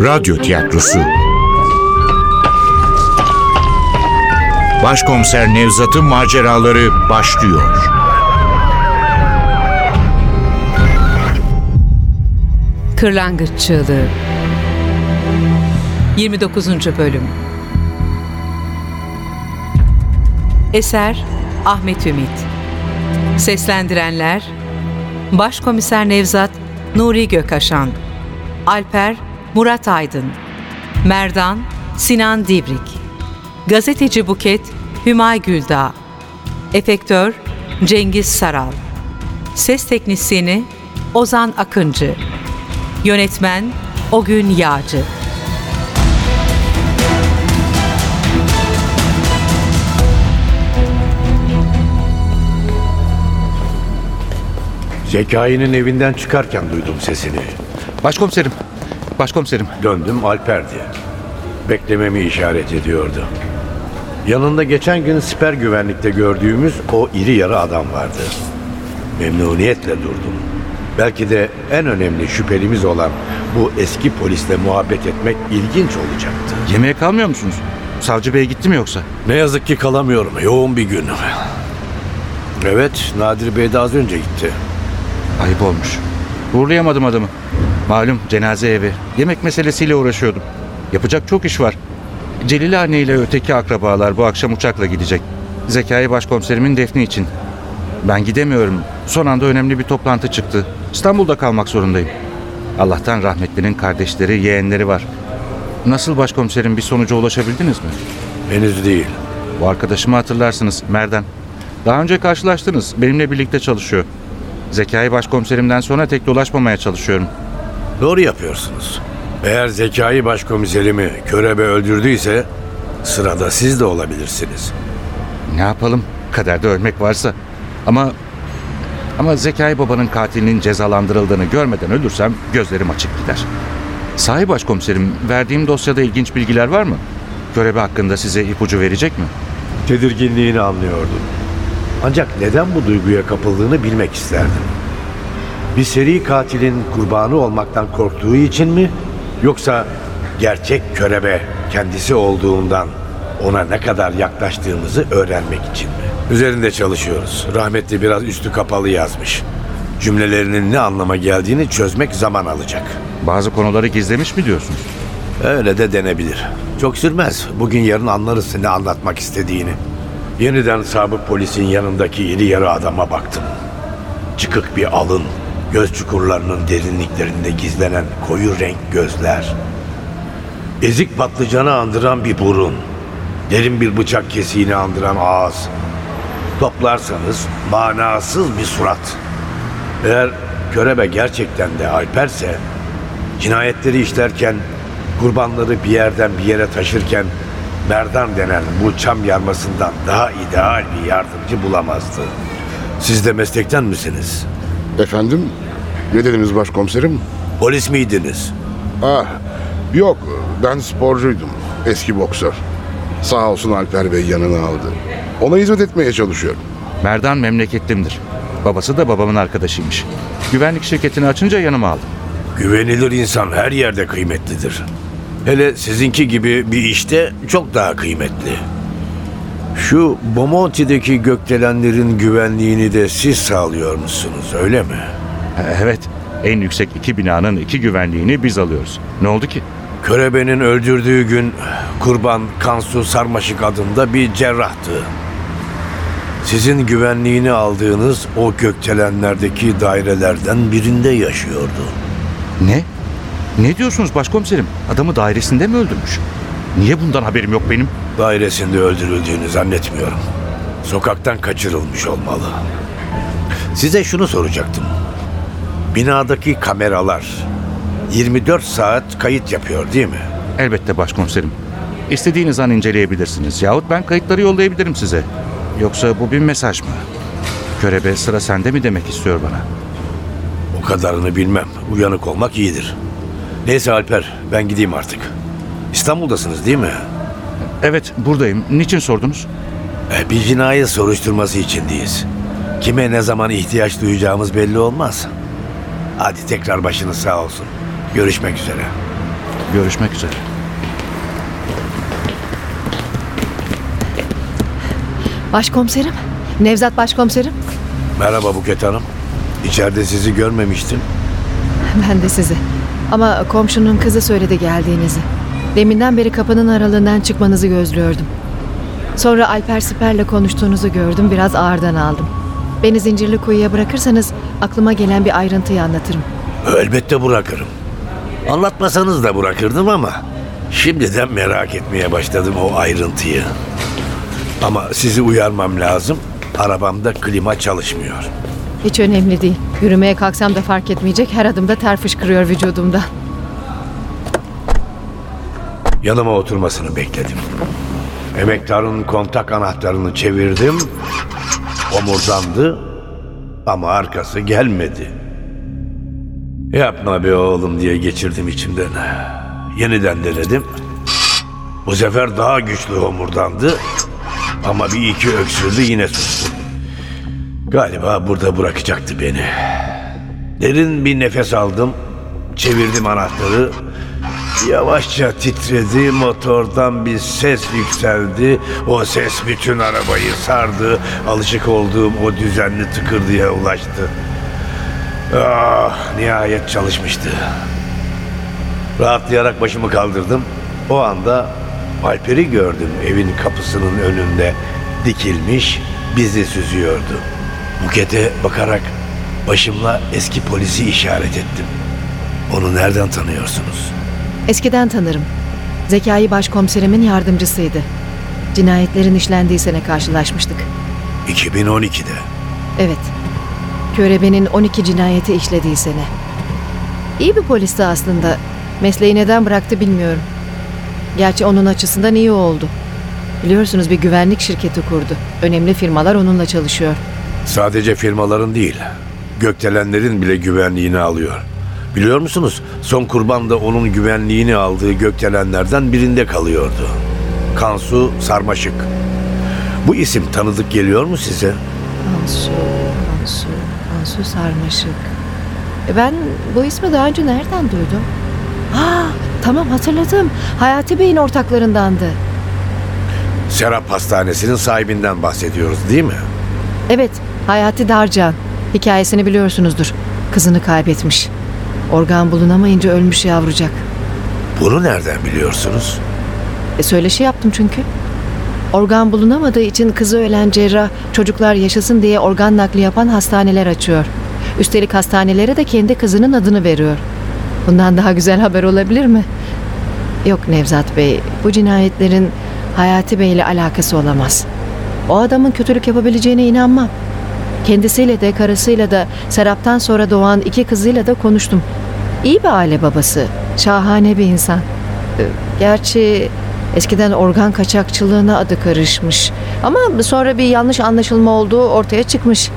Radyo tiyatrosu Başkomiser Nevzat'ın maceraları başlıyor. Kırlangıç Çığlığı 29. Bölüm Eser Ahmet Ümit Seslendirenler Başkomiser Nevzat Nuri Gökaşan Alper Murat Aydın Merdan Sinan Divrik Gazeteci Buket Hümay Güldağ Efektör Cengiz Saral Ses Teknisyeni Ozan Akıncı Yönetmen Ogün Yağcı Zekai'nin evinden çıkarken duydum sesini. Başkomiserim. Başkomiserim. Döndüm Alper'di. Beklememi işaret ediyordu. Yanında geçen gün siper güvenlikte gördüğümüz o iri yarı adam vardı. Memnuniyetle durdum. Belki de en önemli şüphelimiz olan bu eski polisle muhabbet etmek ilginç olacaktı. Yemeğe kalmıyor musunuz? Savcı Bey gitti mi yoksa? Ne yazık ki kalamıyorum. Yoğun bir gün. Evet, Nadir Bey de az önce gitti. Ayıp olmuş. Uğurlayamadım adamı. Malum cenaze evi. Yemek meselesiyle uğraşıyordum. Yapacak çok iş var. Celil anne ile öteki akrabalar bu akşam uçakla gidecek. Zekai başkomiserimin defni için. Ben gidemiyorum. Son anda önemli bir toplantı çıktı. İstanbul'da kalmak zorundayım. Allah'tan rahmetlinin kardeşleri, yeğenleri var. Nasıl başkomiserim bir sonuca ulaşabildiniz mi? Henüz değil. Bu arkadaşımı hatırlarsınız Merdan. Daha önce karşılaştınız. Benimle birlikte çalışıyor. Zekai başkomiserimden sonra tek dolaşmamaya çalışıyorum. Doğru yapıyorsunuz. Eğer Zekai başkomiserimi körebe öldürdüyse sırada siz de olabilirsiniz. Ne yapalım? Kaderde ölmek varsa. Ama ama Zekai babanın katilinin cezalandırıldığını görmeden ölürsem gözlerim açık gider. Sahi başkomiserim, verdiğim dosyada ilginç bilgiler var mı? Göreve hakkında size ipucu verecek mi? Tedirginliğini anlıyordum. Ancak neden bu duyguya kapıldığını bilmek isterdim. Bir seri katilin kurbanı olmaktan korktuğu için mi? Yoksa gerçek körebe kendisi olduğundan ona ne kadar yaklaştığımızı öğrenmek için mi? Üzerinde çalışıyoruz. Rahmetli biraz üstü kapalı yazmış. Cümlelerinin ne anlama geldiğini çözmek zaman alacak. Bazı konuları gizlemiş mi diyorsunuz? Öyle de denebilir. Çok sürmez. Bugün yarın anlarız ne anlatmak istediğini. Yeniden sabık polisin yanındaki iri yarı adama baktım. Çıkık bir alın, göz çukurlarının derinliklerinde gizlenen koyu renk gözler. Ezik patlıcanı andıran bir burun. Derin bir bıçak kesiğini andıran ağız. Toplarsanız manasız bir surat. Eğer körebe gerçekten de Alperse, cinayetleri işlerken, kurbanları bir yerden bir yere taşırken Merdan denen bu çam yarmasından daha ideal bir yardımcı bulamazdı. Siz de meslekten misiniz? Efendim? Ne dediniz başkomiserim? Polis miydiniz? Ah, yok ben sporcuydum. Eski boksör. Sağ olsun Alper Bey yanına aldı. Ona hizmet etmeye çalışıyorum. Merdan memleketlimdir. Babası da babamın arkadaşıymış. Güvenlik şirketini açınca yanıma aldım. Güvenilir insan her yerde kıymetlidir. Hele sizinki gibi bir işte çok daha kıymetli. Şu Bomonti'deki gökdelenlerin güvenliğini de siz sağlıyor musunuz öyle mi? Evet, en yüksek iki binanın iki güvenliğini biz alıyoruz. Ne oldu ki? Körebe'nin öldürdüğü gün kurban Kansu Sarmaşık adında bir cerrahtı. Sizin güvenliğini aldığınız o gökdelenlerdeki dairelerden birinde yaşıyordu. Ne? Ne diyorsunuz başkomiserim? Adamı dairesinde mi öldürmüş? Niye bundan haberim yok benim? Dairesinde öldürüldüğünü zannetmiyorum. Sokaktan kaçırılmış olmalı. Size şunu soracaktım. Binadaki kameralar 24 saat kayıt yapıyor değil mi? Elbette başkomiserim. İstediğiniz an inceleyebilirsiniz. Yahut ben kayıtları yollayabilirim size. Yoksa bu bir mesaj mı? Körebe sıra sende mi demek istiyor bana? O kadarını bilmem. Uyanık olmak iyidir. Neyse Alper ben gideyim artık. İstanbul'dasınız değil mi? Evet buradayım. Niçin sordunuz? E, Bir cinayet soruşturması içindeyiz. Kime ne zaman ihtiyaç duyacağımız belli olmaz. Hadi tekrar başınız sağ olsun. Görüşmek üzere. Görüşmek üzere. Başkomiserim. Nevzat başkomiserim. Merhaba Buket Hanım. İçeride sizi görmemiştim. Ben de sizi. Ama komşunun kızı söyledi geldiğinizi. Deminden beri kapının aralığından çıkmanızı gözlüyordum. Sonra Alper Siper'le konuştuğunuzu gördüm. Biraz ağırdan aldım. Beni zincirli kuyuya bırakırsanız aklıma gelen bir ayrıntıyı anlatırım. Elbette bırakırım. Anlatmasanız da bırakırdım ama şimdiden merak etmeye başladım o ayrıntıyı. Ama sizi uyarmam lazım. Arabamda klima çalışmıyor. Hiç önemli değil. Yürümeye kalksam da fark etmeyecek. Her adımda ter fışkırıyor vücudumda. Yanıma oturmasını bekledim. Emektarın kontak anahtarını çevirdim. Omurdandı ama arkası gelmedi. Yapma be oğlum diye geçirdim içimden. Yeniden denedim. Bu sefer daha güçlü homurdandı. Ama bir iki öksürdü yine sustu. Galiba burada bırakacaktı beni. Derin bir nefes aldım. Çevirdim anahtarı. Yavaşça titredi, motordan bir ses yükseldi. O ses bütün arabayı sardı. Alışık olduğum o düzenli tıkırdıya ulaştı. Ah, nihayet çalışmıştı. Rahatlayarak başımı kaldırdım. O anda Alper'i gördüm evin kapısının önünde. Dikilmiş, bizi süzüyordu. Buket'e bakarak başımla eski polisi işaret ettim. Onu nereden tanıyorsunuz? Eskiden tanırım. Zekai başkomiserimin yardımcısıydı. Cinayetlerin işlendiği sene karşılaşmıştık. 2012'de. Evet. Körebe'nin 12 cinayeti işlediği sene. İyi bir polisti aslında. Mesleği neden bıraktı bilmiyorum. Gerçi onun açısından iyi oldu. Biliyorsunuz bir güvenlik şirketi kurdu. Önemli firmalar onunla çalışıyor. Sadece firmaların değil, gökdelenlerin bile güvenliğini alıyor. Biliyor musunuz? Son kurban da onun güvenliğini aldığı gökdelenlerden birinde kalıyordu. Kansu Sarmaşık. Bu isim tanıdık geliyor mu size? Kansu, Kansu, Kansu Sarmaşık. E ben bu ismi daha önce nereden duydum? Ha, tamam hatırladım. Hayati Bey'in ortaklarındandı. Serap Hastanesi'nin sahibinden bahsediyoruz değil mi? Evet, Hayati Darcan. Hikayesini biliyorsunuzdur. Kızını kaybetmiş. Organ bulunamayınca ölmüş yavrucak. Bunu nereden biliyorsunuz? E söyleşi yaptım çünkü. Organ bulunamadığı için kızı ölen cerrah çocuklar yaşasın diye organ nakli yapan hastaneler açıyor. Üstelik hastanelere de kendi kızının adını veriyor. Bundan daha güzel haber olabilir mi? Yok Nevzat Bey, bu cinayetlerin Hayati Bey ile alakası olamaz. O adamın kötülük yapabileceğine inanmam. Kendisiyle de karısıyla da Serap'tan sonra doğan iki kızıyla da konuştum. İyi bir aile babası, şahane bir insan. Ee, Gerçi eskiden organ kaçakçılığına adı karışmış. Ama sonra bir yanlış anlaşılma olduğu ortaya çıkmış.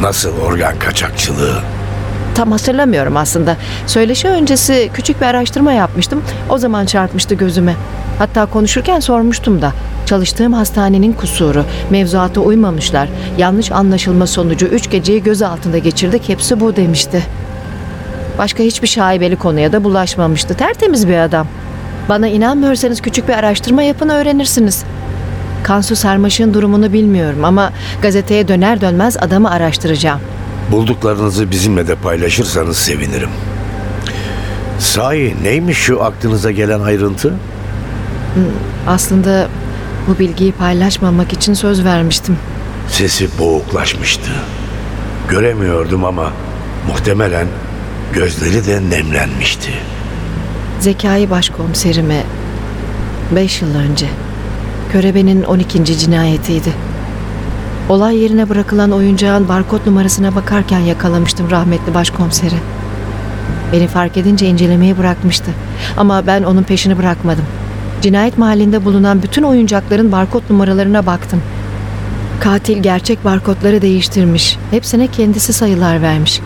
Nasıl organ kaçakçılığı? Tam hatırlamıyorum aslında. Söyleşi öncesi küçük bir araştırma yapmıştım. O zaman çarpmıştı gözüme. Hatta konuşurken sormuştum da. Çalıştığım hastanenin kusuru, mevzuata uymamışlar. Yanlış anlaşılma sonucu üç geceyi göz altında geçirdik. Hepsi bu demişti. Başka hiçbir şaibeli konuya da bulaşmamıştı. Tertemiz bir adam. Bana inanmıyorsanız küçük bir araştırma yapın öğrenirsiniz. Kansu Sarmaş'ın durumunu bilmiyorum ama gazeteye döner dönmez adamı araştıracağım. Bulduklarınızı bizimle de paylaşırsanız sevinirim. Sahi neymiş şu aklınıza gelen ayrıntı? Aslında bu bilgiyi paylaşmamak için söz vermiştim. Sesi boğuklaşmıştı. Göremiyordum ama muhtemelen gözleri de nemlenmişti. Zekai başkomiserime 5 yıl önce Körebe'nin 12. cinayetiydi. Olay yerine bırakılan oyuncağın barkod numarasına bakarken yakalamıştım rahmetli başkomiseri. Beni fark edince incelemeyi bırakmıştı. Ama ben onun peşini bırakmadım. Cinayet mahallinde bulunan bütün oyuncakların barkod numaralarına baktım. Katil gerçek barkodları değiştirmiş. Hepsine kendisi sayılar vermiş.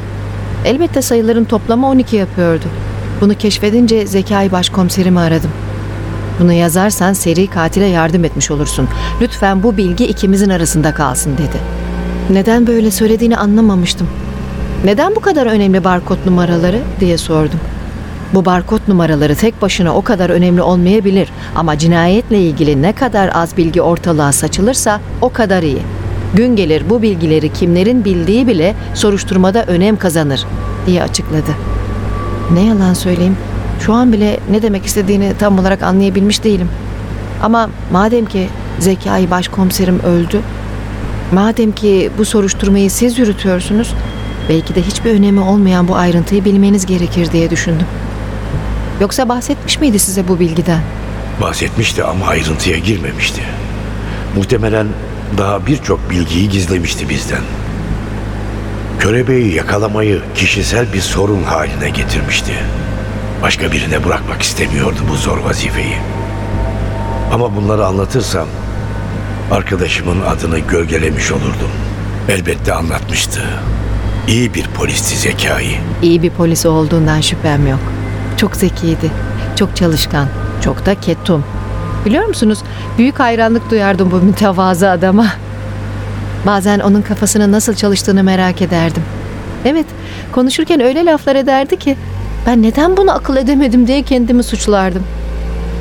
Elbette sayıların toplamı 12 yapıyordu. Bunu keşfedince Zekai başkomiserimi aradım. Bunu yazarsan seri katile yardım etmiş olursun. Lütfen bu bilgi ikimizin arasında kalsın dedi. Neden böyle söylediğini anlamamıştım. Neden bu kadar önemli barkod numaraları diye sordum. Bu barkod numaraları tek başına o kadar önemli olmayabilir ama cinayetle ilgili ne kadar az bilgi ortalığa saçılırsa o kadar iyi. Gün gelir bu bilgileri kimlerin bildiği bile soruşturmada önem kazanır diye açıkladı. Ne yalan söyleyeyim, şu an bile ne demek istediğini tam olarak anlayabilmiş değilim. Ama madem ki Zekai başkomiserim öldü, madem ki bu soruşturmayı siz yürütüyorsunuz, belki de hiçbir önemi olmayan bu ayrıntıyı bilmeniz gerekir diye düşündüm. Yoksa bahsetmiş miydi size bu bilgiden? Bahsetmişti ama ayrıntıya girmemişti. Muhtemelen daha birçok bilgiyi gizlemişti bizden. Körebeyi yakalamayı kişisel bir sorun haline getirmişti. Başka birine bırakmak istemiyordu bu zor vazifeyi. Ama bunları anlatırsam arkadaşımın adını gölgelemiş olurdum. Elbette anlatmıştı. İyi bir polisti zekayı. İyi bir polis olduğundan şüphem yok. Çok zekiydi, çok çalışkan, çok da ketum. Biliyor musunuz, büyük hayranlık duyardım bu mütevazı adama. Bazen onun kafasının nasıl çalıştığını merak ederdim. Evet, konuşurken öyle laflar ederdi ki ben neden bunu akıl edemedim diye kendimi suçlardım.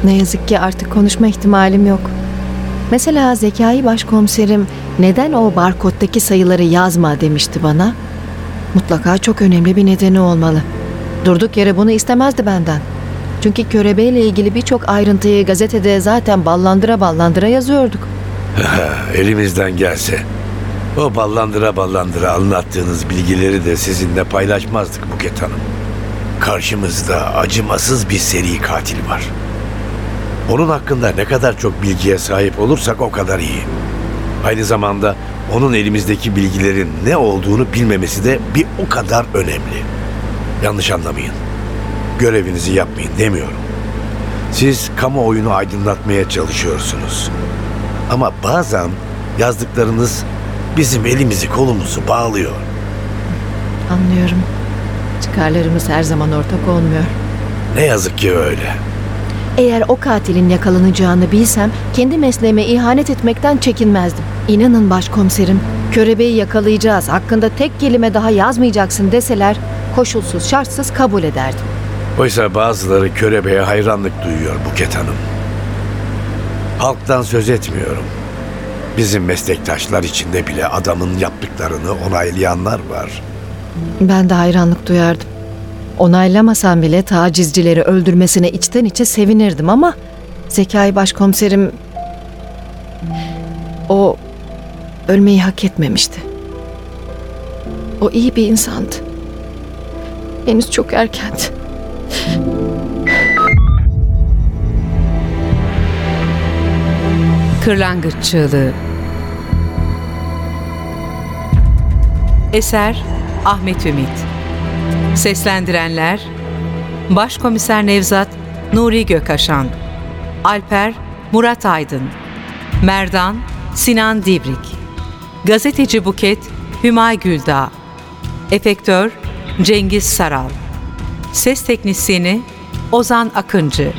Ne yazık ki artık konuşma ihtimalim yok. Mesela Zekai başkomiserim neden o barkoddaki sayıları yazma demişti bana. Mutlaka çok önemli bir nedeni olmalı. Durduk yere bunu istemezdi benden. Çünkü körebeyle ilgili birçok ayrıntıyı gazetede zaten ballandıra ballandıra yazıyorduk. Elimizden gelse o ballandıra ballandıra anlattığınız bilgileri de sizinle paylaşmazdık Buket Hanım. Karşımızda acımasız bir seri katil var. Onun hakkında ne kadar çok bilgiye sahip olursak o kadar iyi. Aynı zamanda onun elimizdeki bilgilerin ne olduğunu bilmemesi de bir o kadar önemli. Yanlış anlamayın. Görevinizi yapmayın demiyorum. Siz kamuoyunu aydınlatmaya çalışıyorsunuz. Ama bazen yazdıklarınız bizim elimizi kolumuzu bağlıyor. Anlıyorum. Çıkarlarımız her zaman ortak olmuyor. Ne yazık ki öyle. Eğer o katilin yakalanacağını bilsem kendi mesleğime ihanet etmekten çekinmezdim. İnanın başkomiserim, körebeyi yakalayacağız, hakkında tek kelime daha yazmayacaksın deseler koşulsuz şartsız kabul ederdim. Oysa bazıları körebeye hayranlık duyuyor Buket Hanım. Halktan söz etmiyorum. Bizim meslektaşlar içinde bile adamın yaptıklarını onaylayanlar var. Ben de hayranlık duyardım. Onaylamasam bile tacizcileri öldürmesine içten içe sevinirdim ama Zekai başkomiserim o ölmeyi hak etmemişti. O iyi bir insandı. Henüz çok erkendi. Kırlangıç Çığlığı. Eser Ahmet Ümit. Seslendirenler Başkomiser Nevzat Nuri Gökaşan Alper Murat Aydın Merdan Sinan Divrik Gazeteci Buket Hümay Güldağ Efektör Cengiz Saral Ses Teknisyeni Ozan Akıncı.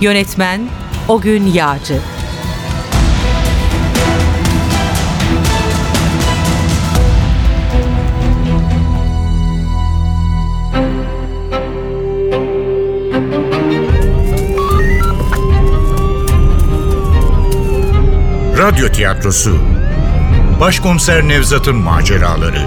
Yönetmen Ogün Yağcı. Radyo tiyatrosu. Başkomiser Nevzat'ın maceraları